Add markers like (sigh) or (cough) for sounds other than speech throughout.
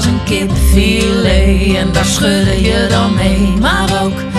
als een kipfilet en daar schudde je dan mee. Maar ook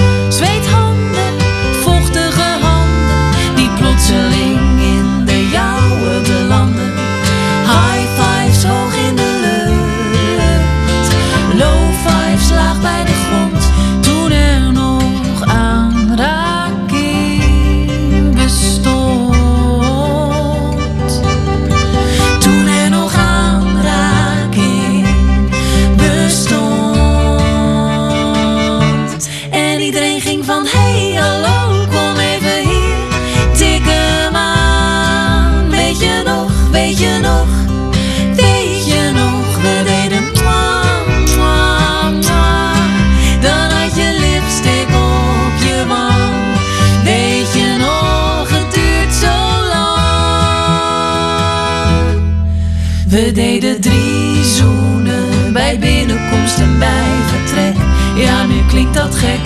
De drie zoenen bij binnenkomst en bij vertrek. Ja, nu klinkt dat gek.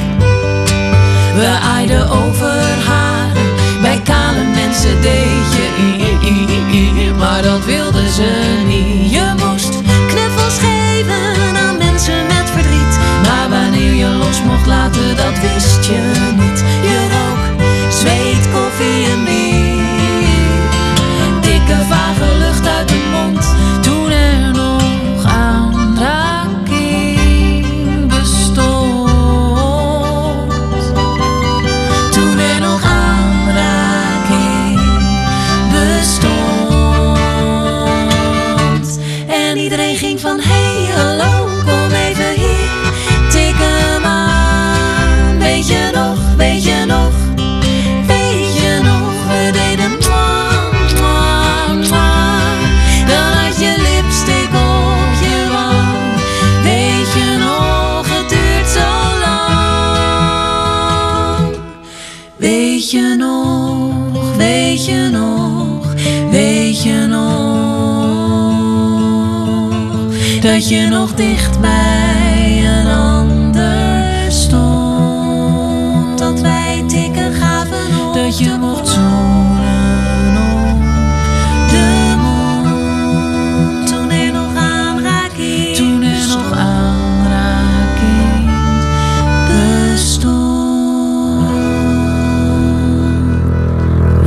We aaiden over haren, bij kale mensen deed je i, i, i, maar dat wilden ze niet. Je moest knuffels geven aan mensen met verdriet, maar wanneer je los mocht laten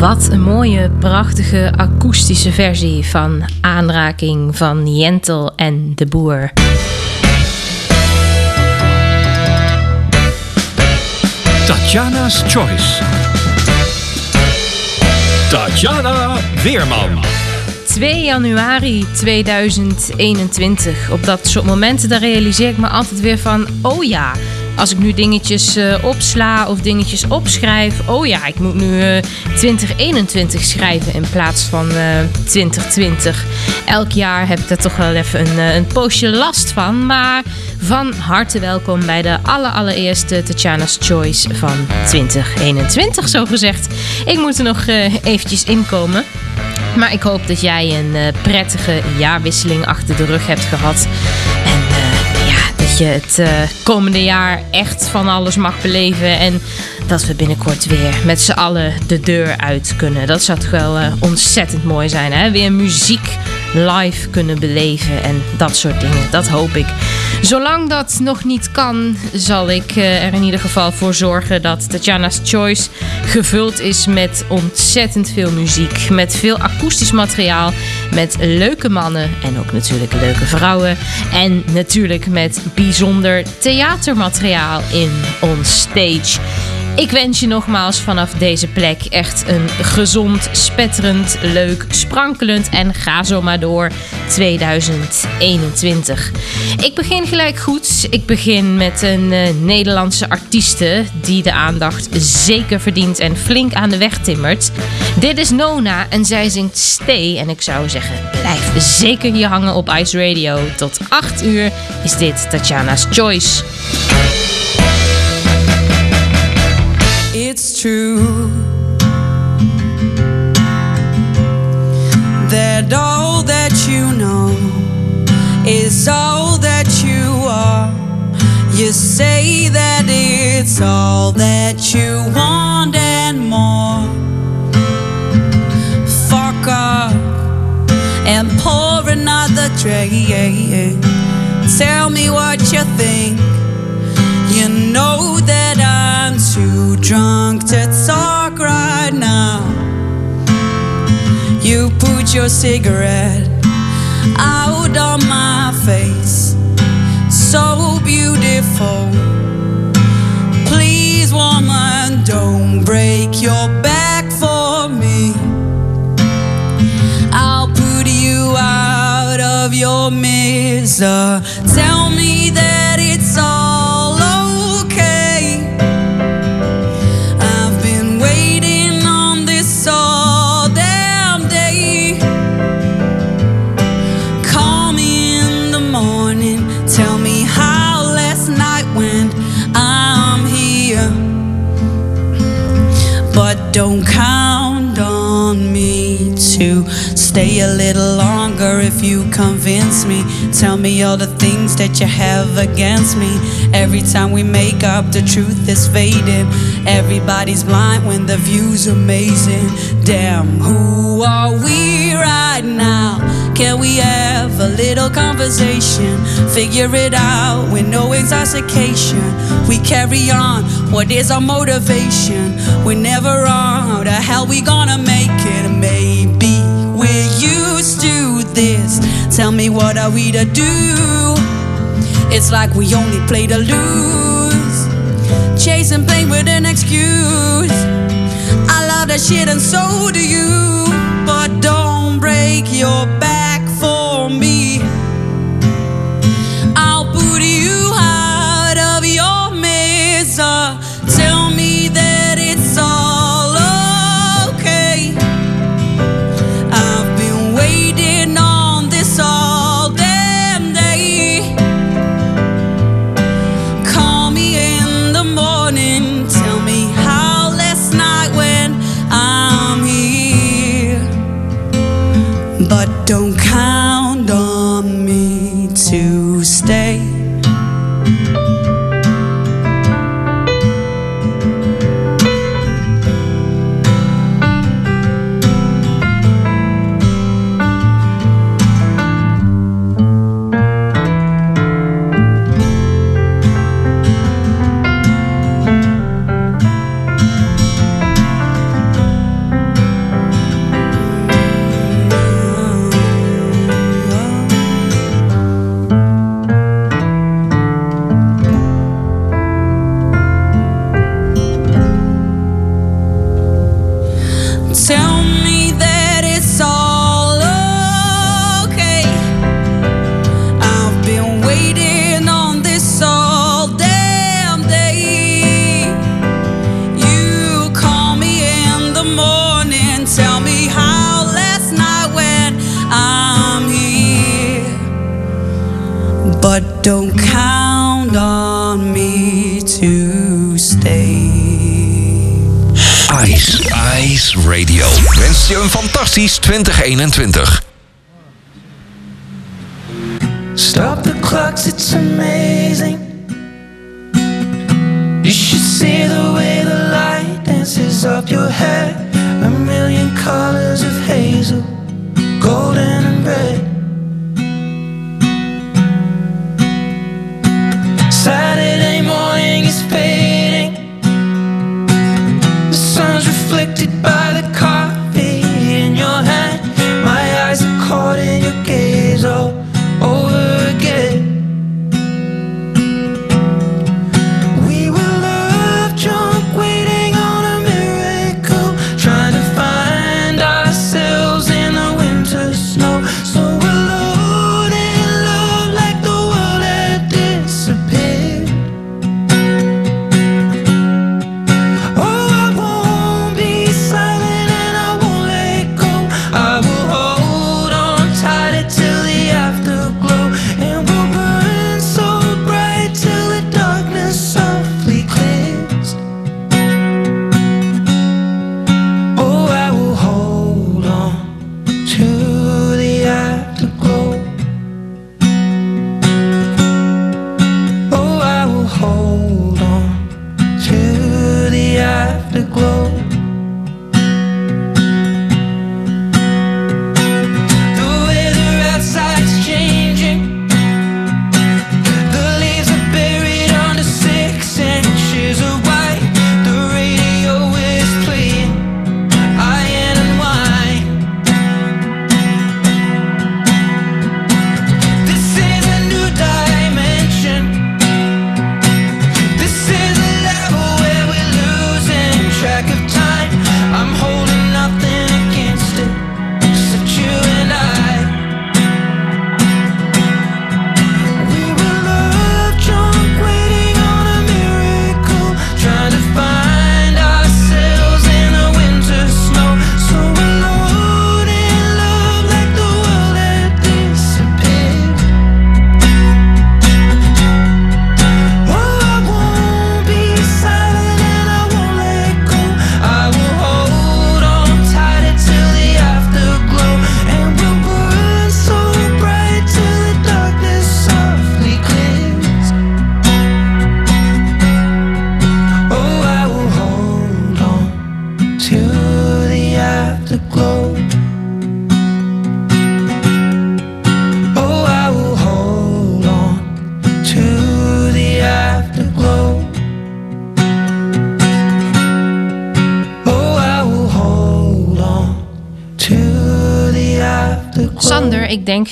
Wat een mooie, prachtige akoestische versie van Aanraking van Jentel en de Boer. Tatjana's Choice. Tatjana Weerman. 2 januari 2021. Op dat soort momenten daar realiseer ik me altijd weer van: oh ja als ik nu dingetjes eh, opsla of dingetjes opschrijf. Oh ja, ik moet nu 2021 eh, schrijven in plaats van 2020. Eh, Elk jaar heb ik daar toch wel even een, een poosje last van. Maar van harte welkom bij de aller, allereerste Tatjana's Choice van 2021, zo gezegd. Ik moet er nog eventjes inkomen. Maar ik hoop dat jij een prettige jaarwisseling achter de rug hebt gehad dat je het eh, komende jaar echt van alles mag beleven. En dat we binnenkort weer met z'n allen de deur uit kunnen. Dat zou toch wel eh, ontzettend mooi zijn. Hè? Weer muziek live kunnen beleven en dat soort dingen. Dat hoop ik. Zolang dat nog niet kan, zal ik eh, er in ieder geval voor zorgen dat Tatjana's Choice gevuld is met ontzettend veel muziek. Met veel akoestisch materiaal, met leuke mannen en ook natuurlijk leuke vrouwen. En natuurlijk met bijzonder theatermateriaal in ons stage. Ik wens je nogmaals vanaf deze plek echt een gezond, spetterend, leuk, sprankelend en ga zo maar door 2021. Ik begin gelijk goed. Ik begin met een eh, Nederlandse artieste die de aandacht zeker verdient en flink aan de weg timmert. Dit is Nona en zij zingt Stay. En ik zou zeggen, blijf zeker hier hangen op Ice Radio. Tot 8 uur is dit Tatjana's Choice. it's true that all that you know is all that you are. You say that it's all that you want and more. Fuck up and pour another drink. Tell me what you think. You know that I'm too drunk to talk right now. You put your cigarette out on my face, so beautiful. Please, woman, don't break your back for me. I'll put you out of your misery. Tell me that. stay a little longer if you convince me. Tell me all the things that you have against me. Every time we make up, the truth is fading. Everybody's blind when the view's amazing. Damn, who are we right now? Can we have a little conversation? Figure it out with no intoxication. We carry on, what is our motivation? We're never on, how the hell we gonna make it? Amazing? Tell me what are we to do? It's like we only play to lose. Chase and play with an excuse. I love that shit and so do you. But don't break your back for me. to stay. Ice, Ice Radio. Wens je een fantastisch 2021. Stop the clocks, it's amazing. You should see the way the light dances up your hair. A million colors of hazel.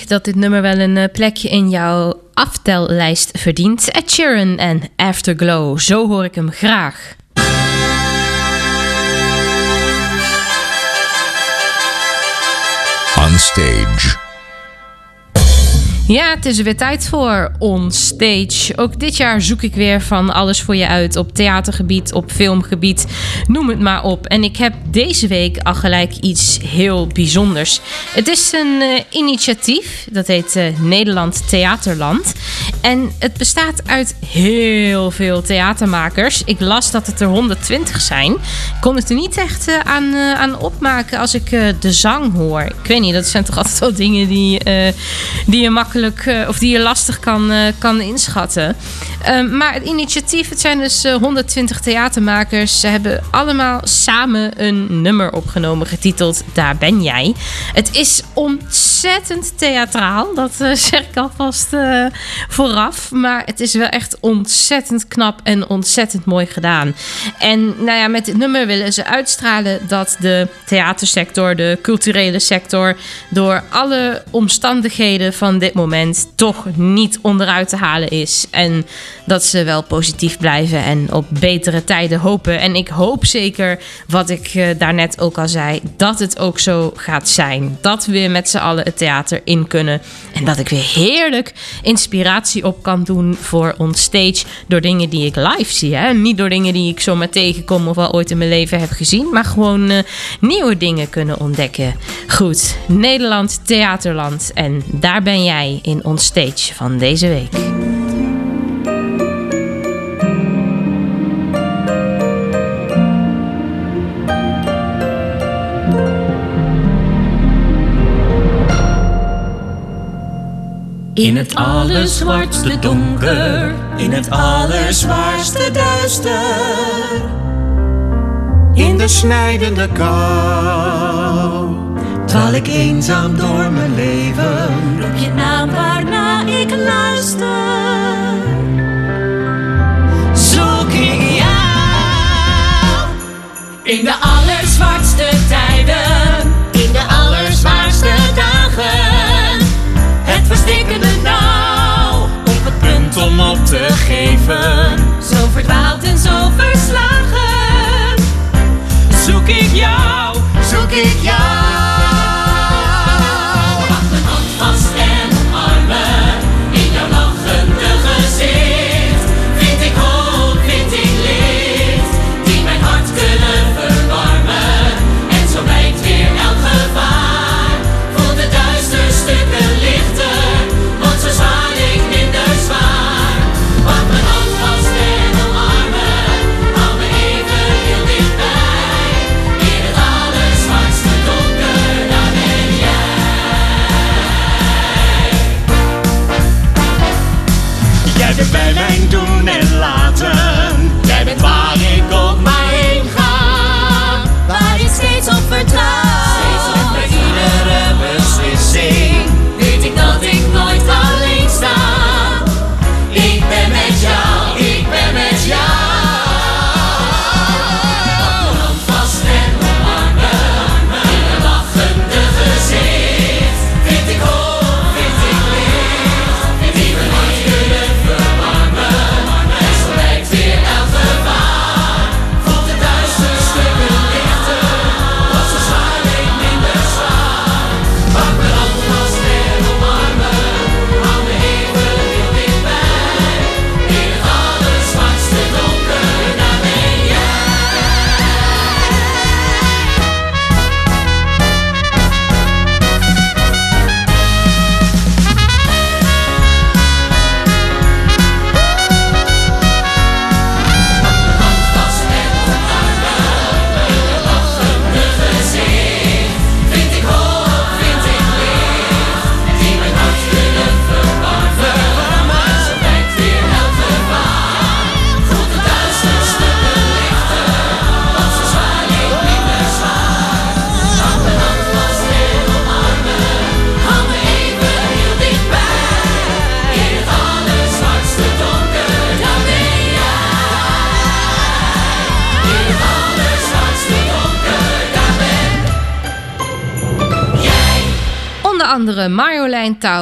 dat dit nummer wel een eh, plekje in jouw aftellijst verdient. Ed Sheeran en Afterglow, zo hoor ik hem graag. On stage. Ja, het is weer tijd voor On Stage. Ook dit jaar zoek ik weer van alles voor je uit op theatergebied, op filmgebied, noem het maar op. En ik heb deze week al gelijk iets heel bijzonders. Het is een eh, initiatief, dat heet eh, Nederland Theaterland. En het bestaat uit heel veel theatermakers. Ik las dat het er 120 zijn. Ik kon het er niet echt eh, aan, eh, aan opmaken als ik eh, de zang hoor. Ik weet niet, dat zijn toch (laughs) altijd wel dingen die, die je makkelijk of die je lastig kan, kan inschatten. Ehm, maar het initiatief, het zijn dus 120 theatermakers. Ze hebben allemaal samen een nummer opgenomen getiteld Daar ben jij. Het is ontzettend theatraal, dat (laughs) zeg ik alvast vooral. Maar het is wel echt ontzettend knap en ontzettend mooi gedaan. En nou ja, met dit nummer willen ze uitstralen dat de theatersector, de culturele sector, door alle omstandigheden van dit moment toch niet onderuit te halen is. En dat ze wel positief blijven en op betere tijden hopen. En ik hoop zeker, wat ik eh, daarnet ook al zei, dat het ook zo gaat zijn. Dat we met z'n allen het theater in kunnen. En dat ik weer heerlijk inspiratie op kan doen voor ons stage door dingen die ik live zie. Hè? Niet door dingen die ik zomaar tegenkom of al ooit in mijn leven heb gezien, maar gewoon eh, nieuwe dingen kunnen ontdekken. Goed, Nederland, theaterland en daar ben jij in ons stage van deze week. In het allerzwartste donker, in het allerzwaarste duister. In de snijdende kou, dwaal ik eenzaam door mijn leven. Roep je naam waarna ik luister. Zoek ik jou in de allerzwartste heaven.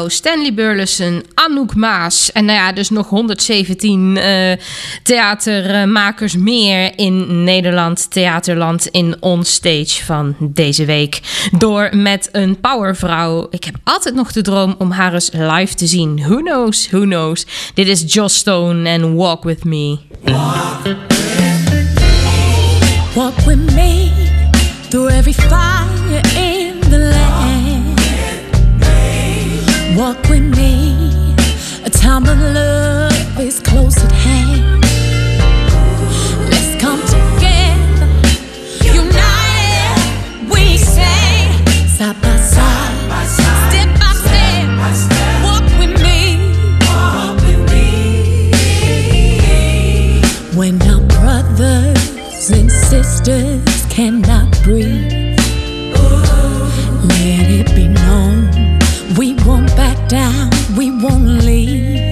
Stanley Burleson, Anouk Maas. En nou ja, dus nog 117 eh, theatermakers meer in Nederland. Theaterland in onstage van deze week. Door met een powervrouw. Ik heb altijd nog de droom om haar eens live te zien. Who knows, who knows. Dit is Joss Stone en Walk With Me. Walk, walk with me through every fire. time of love. we won't leave.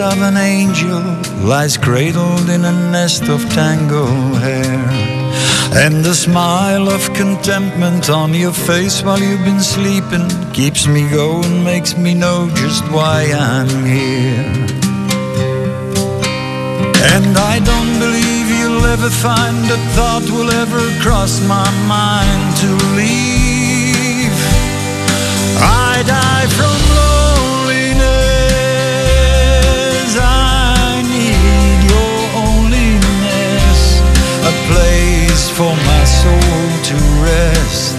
of an angel lies cradled in a nest of tangled hair. And the smile of contentment on your face while you've been sleeping keeps me going, makes me know just why I'm here. And I don't believe you'll ever find a thought will ever cross my mind to leave. I die from love. for my soul to rest.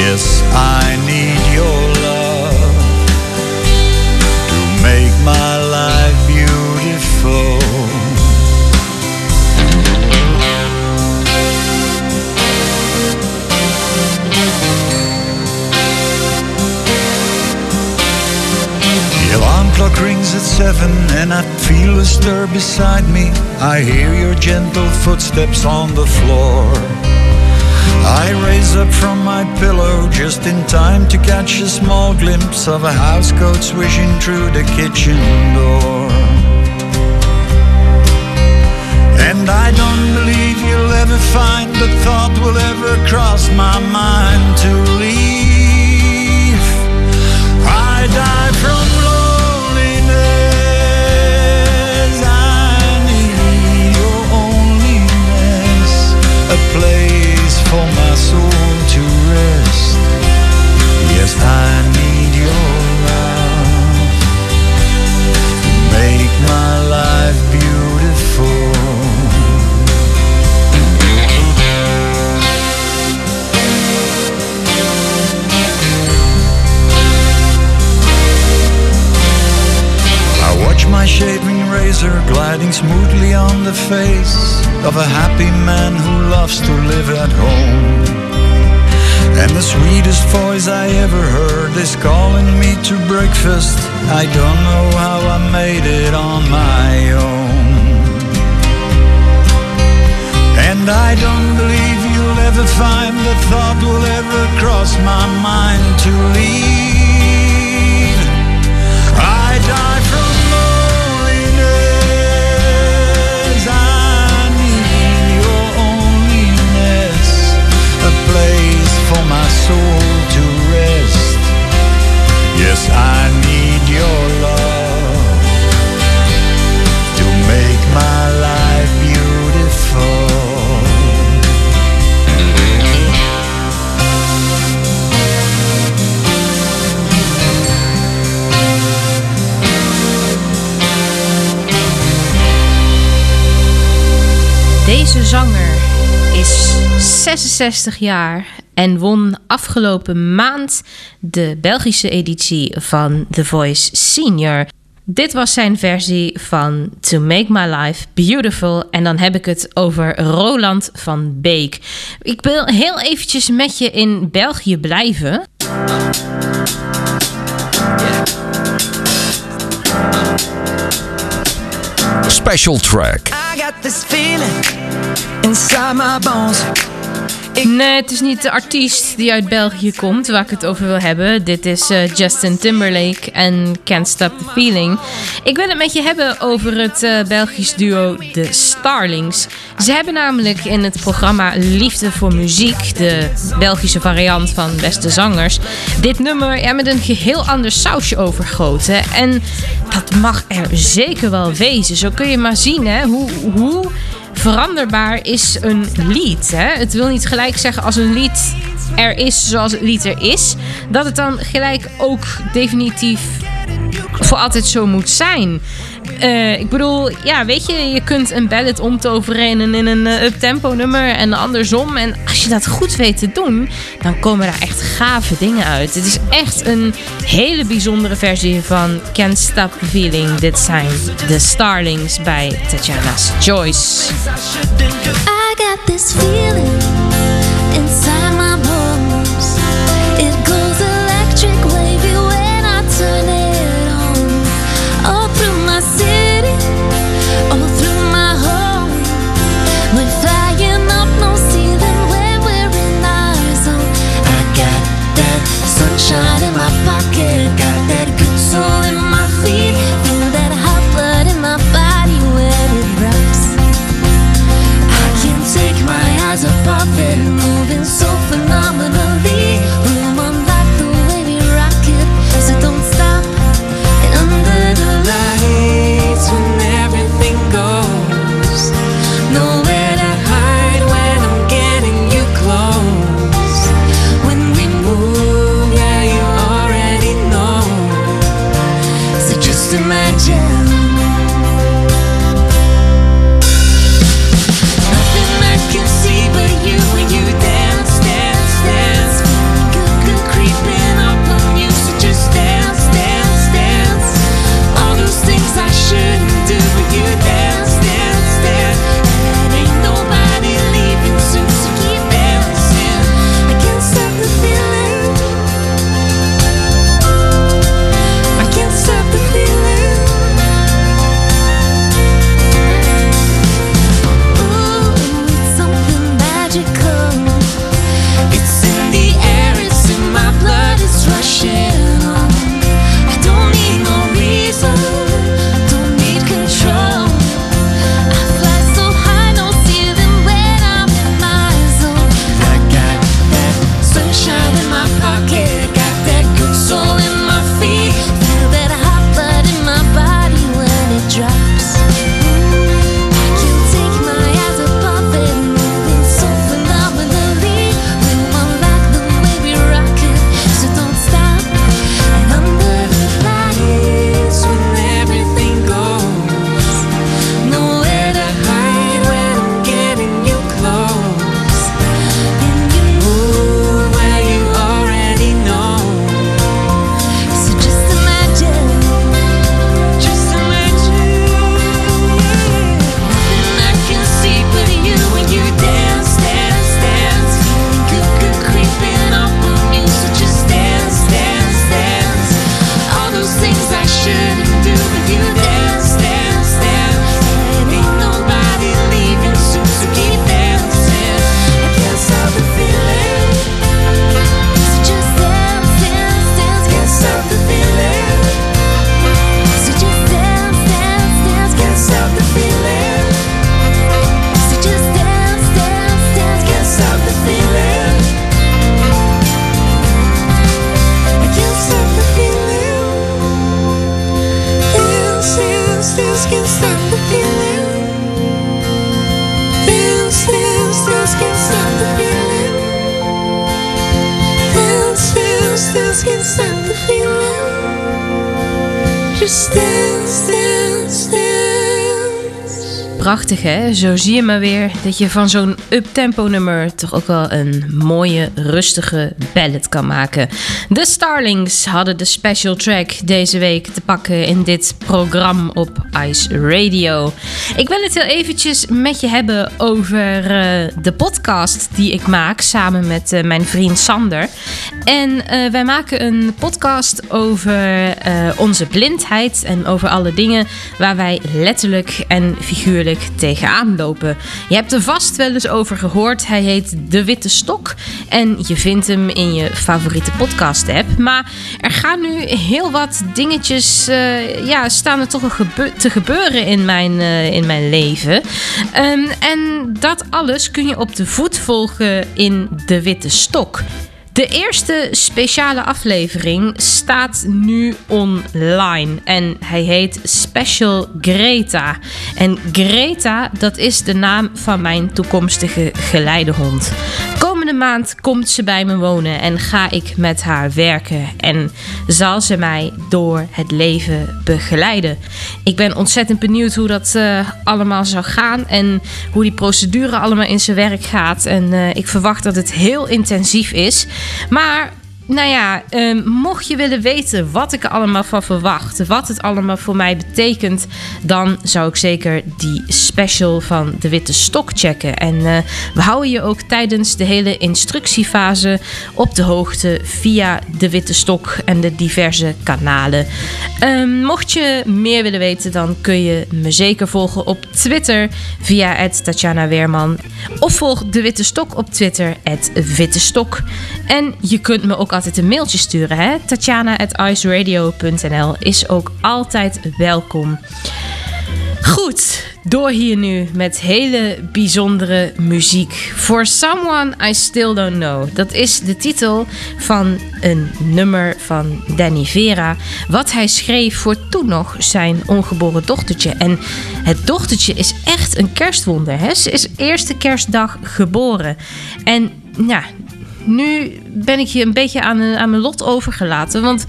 Yes, I need your clock rings at seven and I feel a stir beside me. I hear your gentle footsteps on the floor. I raise up from my pillow just in time to catch a small glimpse of a housecoat swishing through the kitchen door. And I don't believe you'll ever find the thought will ever cross my mind to leave. I die from Cause I need your love to make my life beautiful. I watch my shaving razor gliding smoothly on the face of a happy man who loves to live at home. And the sweetest voice I ever heard is calling me to breakfast. I don't know how I made it on my own. And I don't believe you'll ever find the thought will ever cross my mind to leave. 62 jaar en won afgelopen maand de Belgische editie van The Voice Senior. Dit was zijn versie van To Make My Life Beautiful. En dan heb ik het over Roland van Beek. Ik wil heel eventjes met je in België blijven. Special track. I got this feeling inside my bones. Nee, het is niet de artiest die uit België komt waar ik het over wil hebben. Dit is eh, Justin Timberlake en Can't Stop the Feeling. Ik wil het met je hebben over het eh, Belgisch duo De Starlings. Ze hebben namelijk in het programma Liefde voor Muziek, de Belgische variant van Beste Zangers, dit nummer ja, met een geheel ander sausje overgoten. En dat mag er zeker wel wezen. Zo kun je maar zien hè, hoe, hoe veranderbaar is een lied. Hè? Het wil niet gelijk zeggen als een lied er is zoals het lied er is, dat het dan gelijk ook definitief voor altijd zo moet zijn. Eh, ik bedoel, ja, weet je, je kunt een ballad omtoveren in een, eh, up-tempo nummer en andersom. En als je dat goed weet te doen, dan komen daar echt gave dingen uit. Het is echt een hele bijzondere versie van Can't Stop Feeling. Dit zijn de Starlings bij Tatjana's Choice I got this feeling. sunshine can't stop the feeling. Just dance, dance. prachtig hè. Zo zie je maar weer dat je van zo'n uptempo nummer toch ook wel een mooie, rustige ballad kan maken. De Starlings hadden de special track deze week te pakken in dit programma op Ice Radio. Ik wil het heel eventjes met je hebben over eh, de podcast die ik maak samen met eh, mijn vriend Sander. En eh, wij maken een podcast over onze blindheid en over alle dingen waar wij letterlijk en figuurlijk tegenaanlopen. tegenaan lopen. Je hebt er vast wel eens over gehoord. Hij heet De Witte Stok en je vindt hem in je favoriete podcast-app. Maar er gaan nu heel wat dingetjes, eh, ja, staan er toch te gebeuren in mijn, eh, in mijn leven. Ehm, en dat alles kun je op de voet volgen in De Witte Stok. De eerste speciale aflevering staat nu online en hij heet Special Greta. En Greta, dat is de naam van mijn toekomstige geleidehond komende maand komt ze bij me wonen en ga ik met haar werken en zal ze mij door het leven begeleiden. Ik ben ontzettend benieuwd hoe dat eh, allemaal zou gaan en hoe die procedure allemaal in zijn werk gaat. En eh, ik verwacht dat het heel intensief is. Maar nou ja, ehm, mocht je willen weten wat ik er allemaal van verwacht, wat het allemaal voor mij betekent, dan zou ik zeker die special van de Witte Stok checken. En eh, we houden je ook tijdens de hele instructiefase op de hoogte via de Witte Stok en de diverse kanalen. Ehm, mocht je meer willen weten, dan kun je me zeker volgen op Twitter via Tatjana Weerman. Of volg de Witte Stok op Twitter, Witte Stok. En je kunt me ook altijd een mailtje sturen. Hè? Tatjana.iceradio.nl is ook altijd welkom. Goed, door hier nu met hele bijzondere muziek. For Someone I Still Don't Know. Dat is de titel van een nummer van Danny Vera. Wat hij schreef voor toen nog zijn ongeboren dochtertje. En het dochtertje is echt een kerstwonder. Hè? Ze is eerste kerstdag geboren. En ja, nu ben ik hier een beetje aan, eh, aan mijn lot overgelaten. Want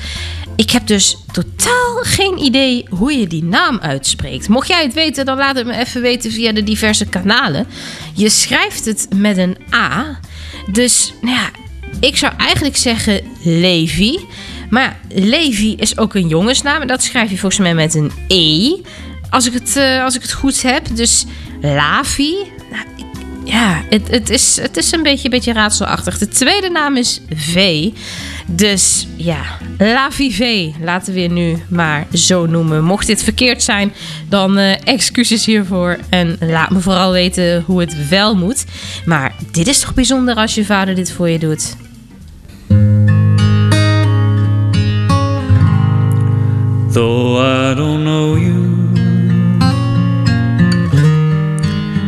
ik heb dus totaal geen idee hoe je die naam uitspreekt. Mocht jij het weten, dan laat het me even weten via de diverse kanalen. Je schrijft het met een A. Dus nou ja, ik zou eigenlijk zeggen Levi. Maar Levi is ook een jongensnaam. En dat schrijf je volgens mij met een E. Als ik het, eh, als ik het goed heb. Dus Lavi, ja, het, het, is, het is een beetje, beetje raadselachtig. De tweede naam is V. Dus ja, La V. laten we je nu maar zo noemen. Mocht dit verkeerd zijn, dan eh, excuses hiervoor. En laat me vooral weten hoe het wel moet. Maar dit is toch bijzonder als je vader dit voor je doet? Though I don't know you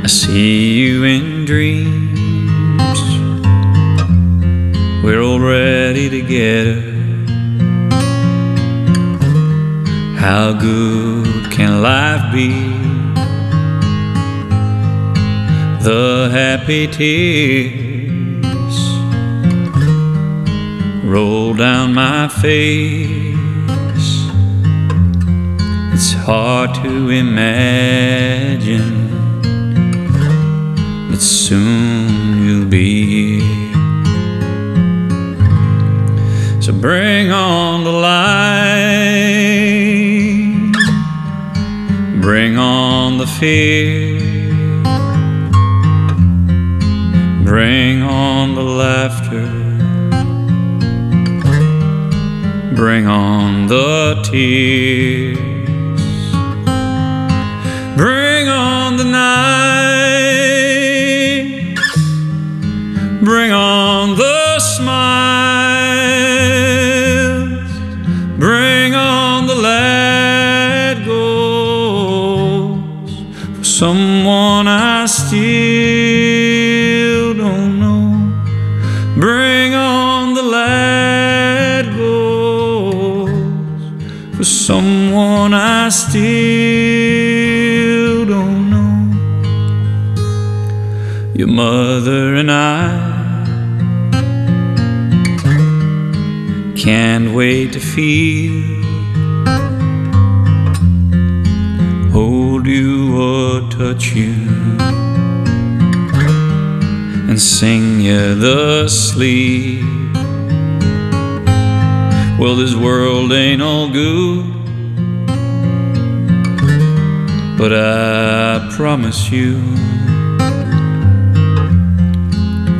see you in dreams. We're already together. How good can life be? The happy tears roll down my face. It's hard to imagine soon you'll be here. So bring on the light, bring on the fear, bring on the laughter. bring on the tears, bring on the night. bring on the smile. Can't wait to feel. Hold you or touch you. And sing you the sleep. Well, this world ain't all good. But I promise you,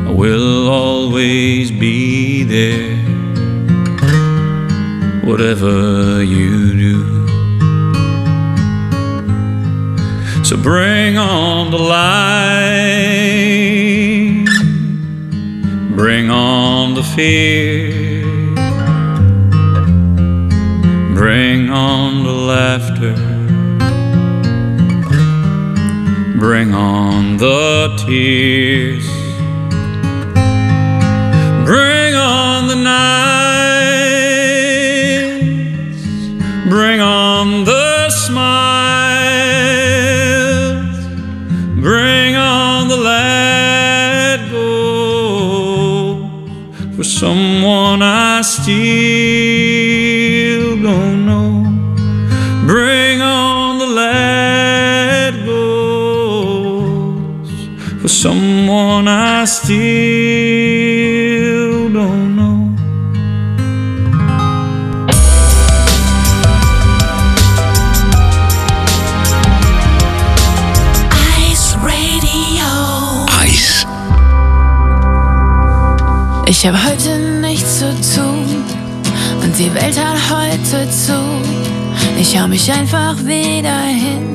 I will always be there whatever you do. So bring on the light, bring on the fear, bring on the laughter, bring on the tears, bring on the night. still gonna know. Bring on the lead goes for someone I still don't know. Ice Radio. Ice. Ich habe heute die Welt hat heute zu. Ich hau mich einfach wieder hin.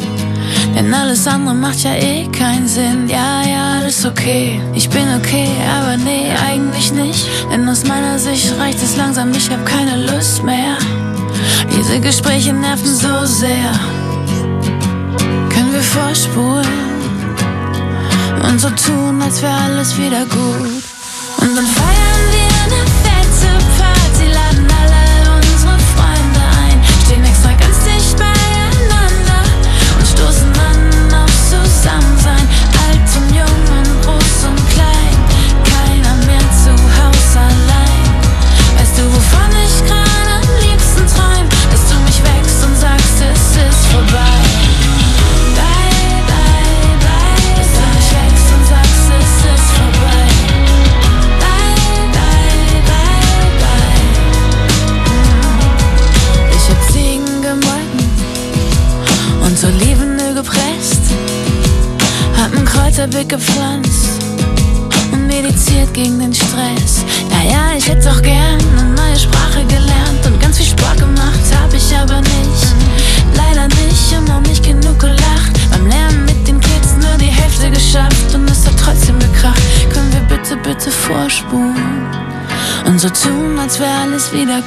Denn alles andere macht ja eh keinen Sinn. Ja, ja, alles okay. Ich bin okay, aber nee, eigentlich nicht. Denn aus meiner Sicht reicht es langsam, ich hab keine Lust mehr. Diese Gespräche nerven so sehr. Können wir vorspulen und so tun, als wäre alles wieder gut. Und dann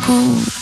cool.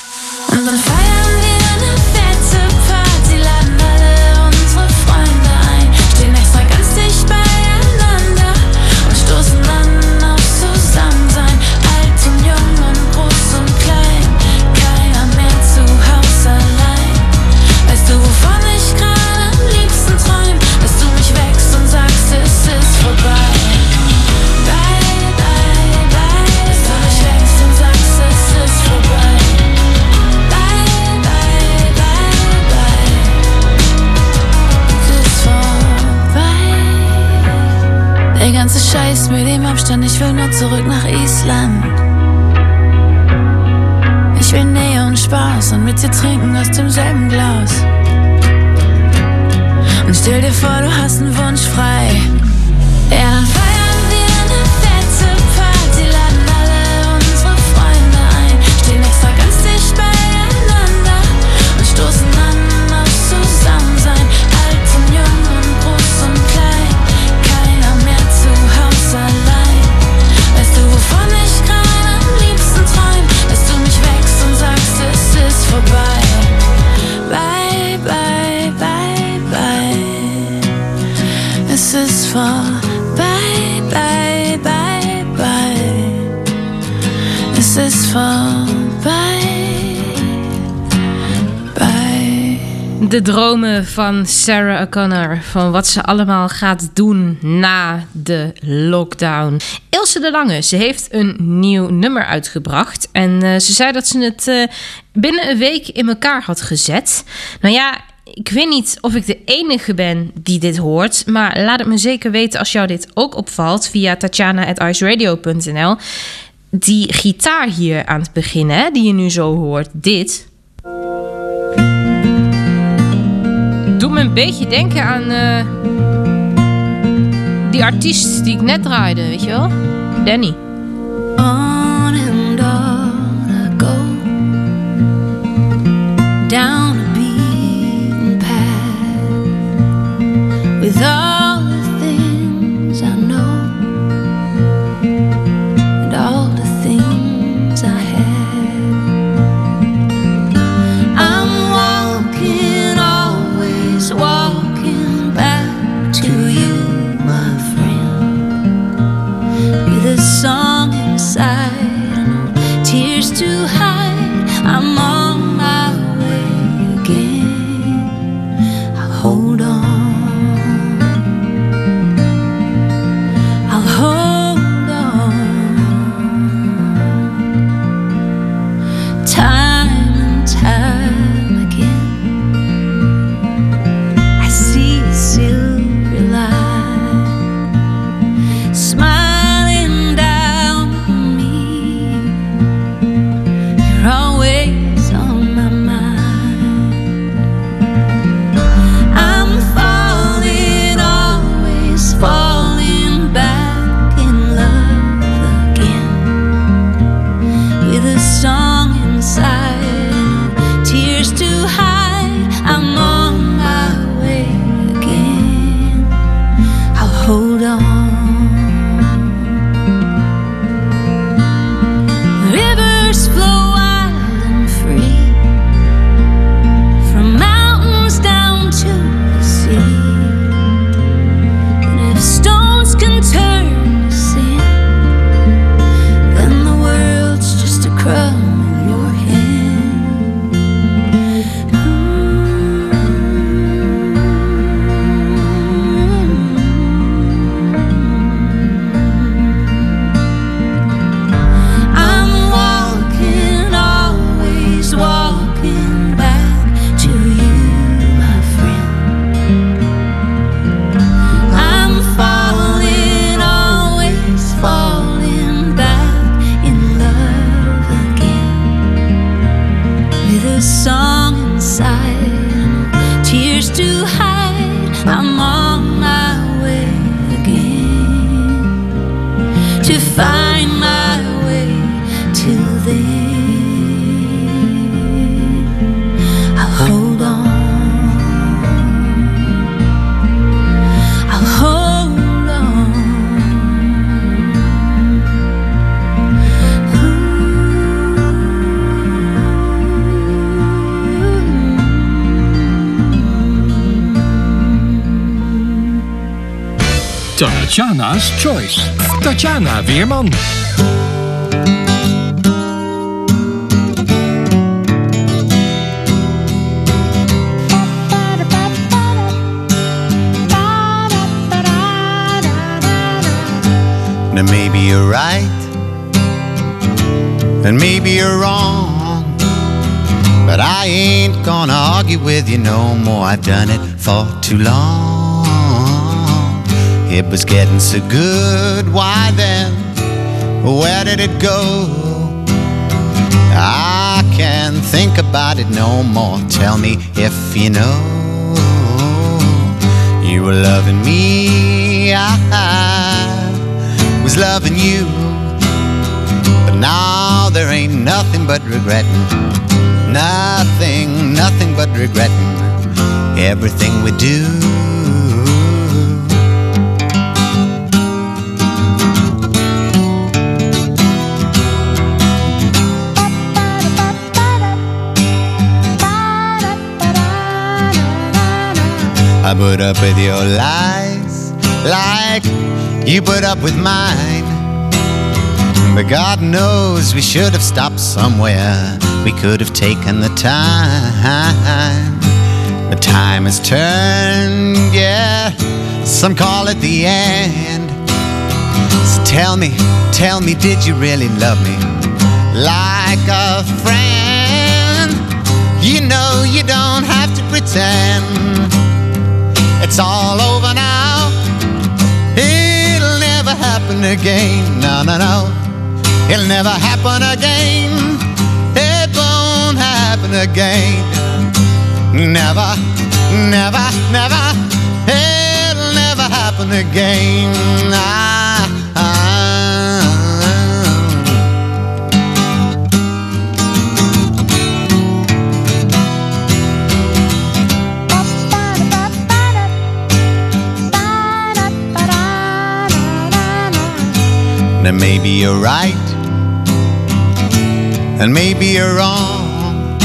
Stell dir vor, du hast einen Wunsch frei. Er yeah. de dromen van Sarah O'Connor. Van wat ze allemaal gaat doen na de lockdown. Ilse de Lange, ze heeft een nieuw nummer uitgebracht. En eh, ze zei dat ze het eh, binnen een week in elkaar had gezet. Nou ja, ik weet niet of ik de enige ben die dit hoort. Maar laat het me zeker weten als jou dit ook opvalt. Via tatjana.iceradio.nl Die gitaar hier aan het begin, hè, die je nu zo hoort. Dit doe me een beetje denken aan eh, die artiest die ik net draaide, weet je wel? Danny. On and on I go Down path With Tatjana's Choice. Tatjana Weerman. Now maybe you're right, and maybe you're wrong, but I ain't gonna argue with you no more. I've done it for too long. It was getting so good, why then? Where did it go? I can't think about it no more. Tell me if you know you were loving me. I was loving you, but now there ain't nothing but regretting. Nothing, nothing but regretting everything we do. I put up with your lies like you put up with mine. But God knows we should have stopped somewhere. We could have taken the time. The time has turned, yeah. Some call it the end. So tell me, tell me, did you really love me like a friend? You know you don't have to pretend. It's all over now. It'll never happen again. No, no, no. It'll never happen again. It won't happen again. Never, never, never. It'll never happen again. I ah. Now maybe you're right, and maybe you're wrong.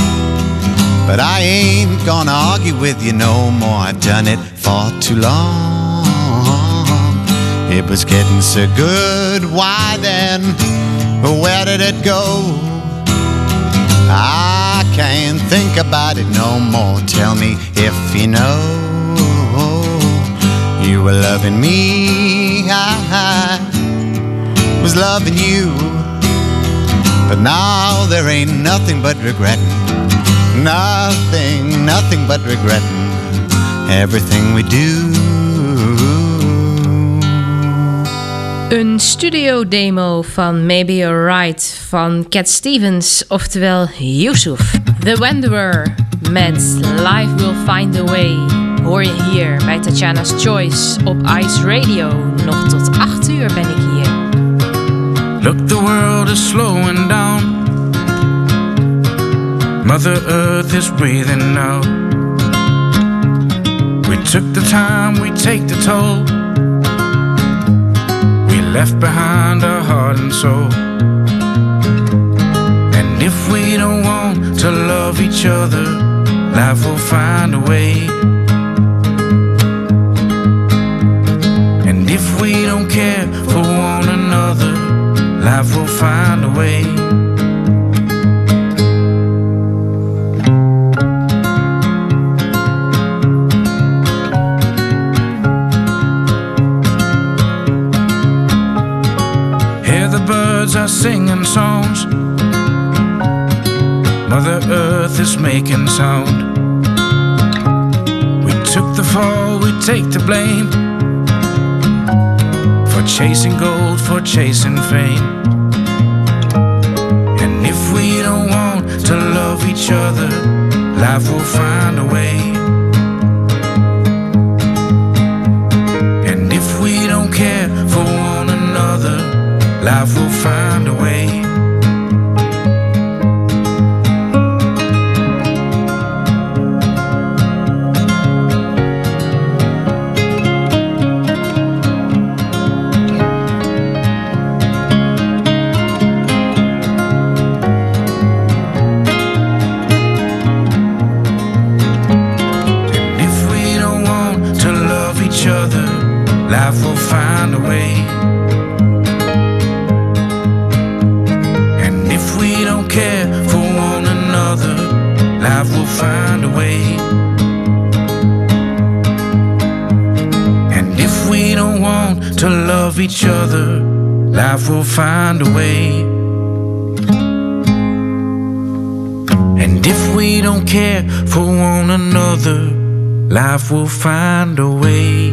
But I ain't gonna argue with you no more. I've done it for too long. It was getting so good, why then? Where did it go? I can't think about it no more. Tell me if you know you were loving me. I, ah, ah. was loving you. But now there ain't nothing but regret. Nothing, nothing but regret everything we do. Een studio demo van Maybe You're Right van Cat Stevens, oftewel Yusuf. The Wanderer met Life Will Find a Way hoor je hier bij Tatjana's Choice op Ice Radio. Nog tot 8 uur ben ik hier. Look, the world is slowing down. Mother Earth is breathing out. We took the time, we take the toll. We left behind our heart and soul. And if we don't want to love each other, life will find a way. And if we don't care, life will find a way. Hear the birds are singing songs, Mother Earth is making sound. We took the fall, we take the blame chasing gold for chasing fame. And if we don't want to love each other, life will find a way. And if we don't care for one another, life will find a way. find a way. And if we don't care for one another, life will find a way.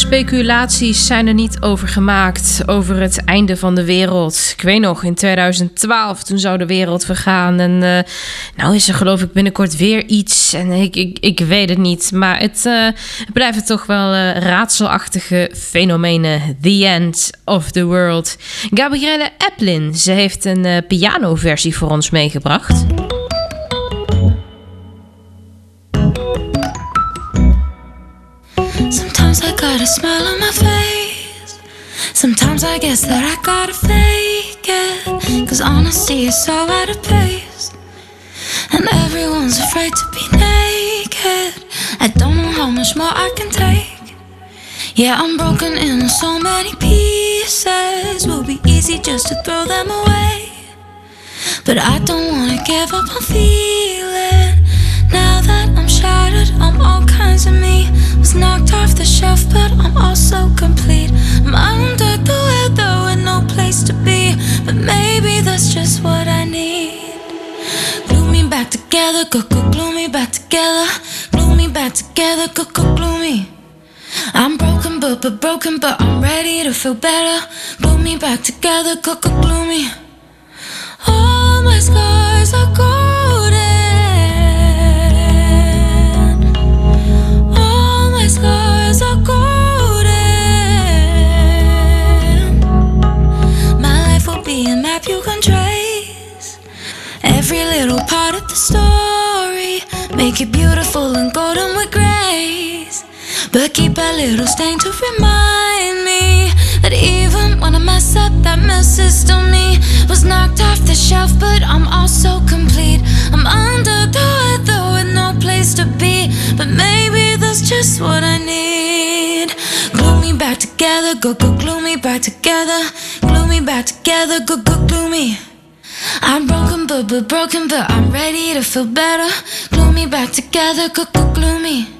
speculaties zijn er niet over gemaakt over het einde van de wereld. Ik weet nog, in 2012 toen zou de wereld vergaan. En uh, nou is er geloof ik binnenkort weer iets. En ik, ik, ik weet het niet. Maar het, uh, blijven toch wel eh, raadselachtige fenomenen. The end of the world. Gabrielle Eplin, ze heeft een pianoversie voor ons meegebracht. Sometimes I got a smile on my face. Sometimes I guess that I gotta fake it. Cause honesty is so out of place. And everyone's afraid to be naked. I don't know how much more I can take. Yeah, I'm broken into so many pieces. Will be easy just to throw them away. But I don't wanna give up on feeling. Now that I'm shattered, I'm all kinds of me Was knocked off the shelf, but I'm also complete I'm under the weather with no place to be But maybe that's just what I need Glue me back together, go go glue me back together Glue me back together, go go glue me I'm broken but, but broken but I'm ready to feel better Glue me back together, go go glue me All my scars are golden keep a little stain to remind me That even when I mess up, that messes still me Was knocked off the shelf, but I'm also complete I'm under the weather with no place to be But maybe that's just what I need Glue me back together, go go glue me back together Glue me back together, go go glue me I'm broken but but broken but I'm ready to feel better Glue me back together, go go glue me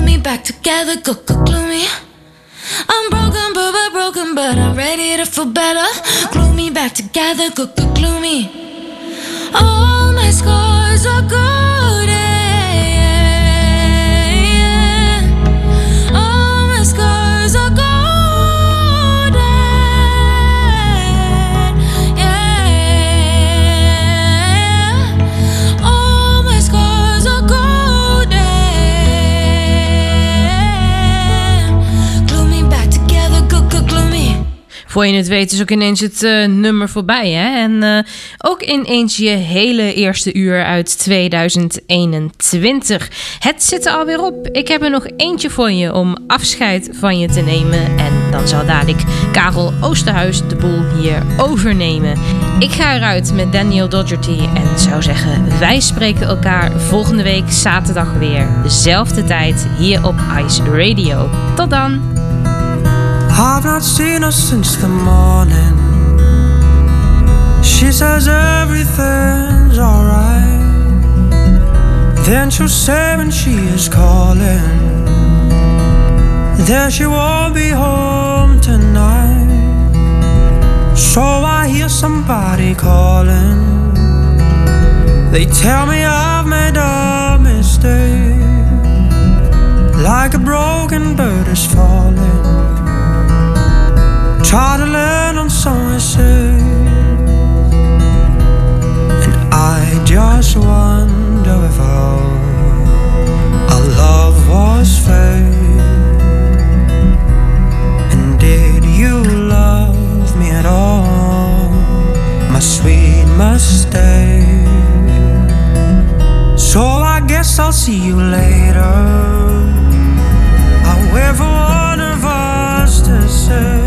back together, go go gloomy. I'm broken, but but broken, but I'm ready to feel better. Gloomy back together, go go gloomy. All my scars are good. voor je het weet is ook ineens het eh, nummer voorbij. Hè? En eh, ook ineens je hele eerste uur uit 2021. Het zit er alweer op. Ik heb er nog eentje voor je om afscheid van je te nemen. En dan zal dadelijk Karel Oosterhuis de boel hier overnemen. Ik ga eruit met Daniel Dodgerty en zou zeggen: wij spreken elkaar volgende week zaterdag weer. Dezelfde tijd hier op Ice Radio. Tot dan! I've not seen her since the morning. She says everything's alright. Then she'll say when she is calling There she won't be home tonight. So I hear somebody calling. They tell me I've made a mistake, like a broken bird is falling try to learn on somewhere safe. And I just wonder if all our love was fake. And did you love me at all, my sweet mistake? So I guess I'll see you later. I wait for one of us to say.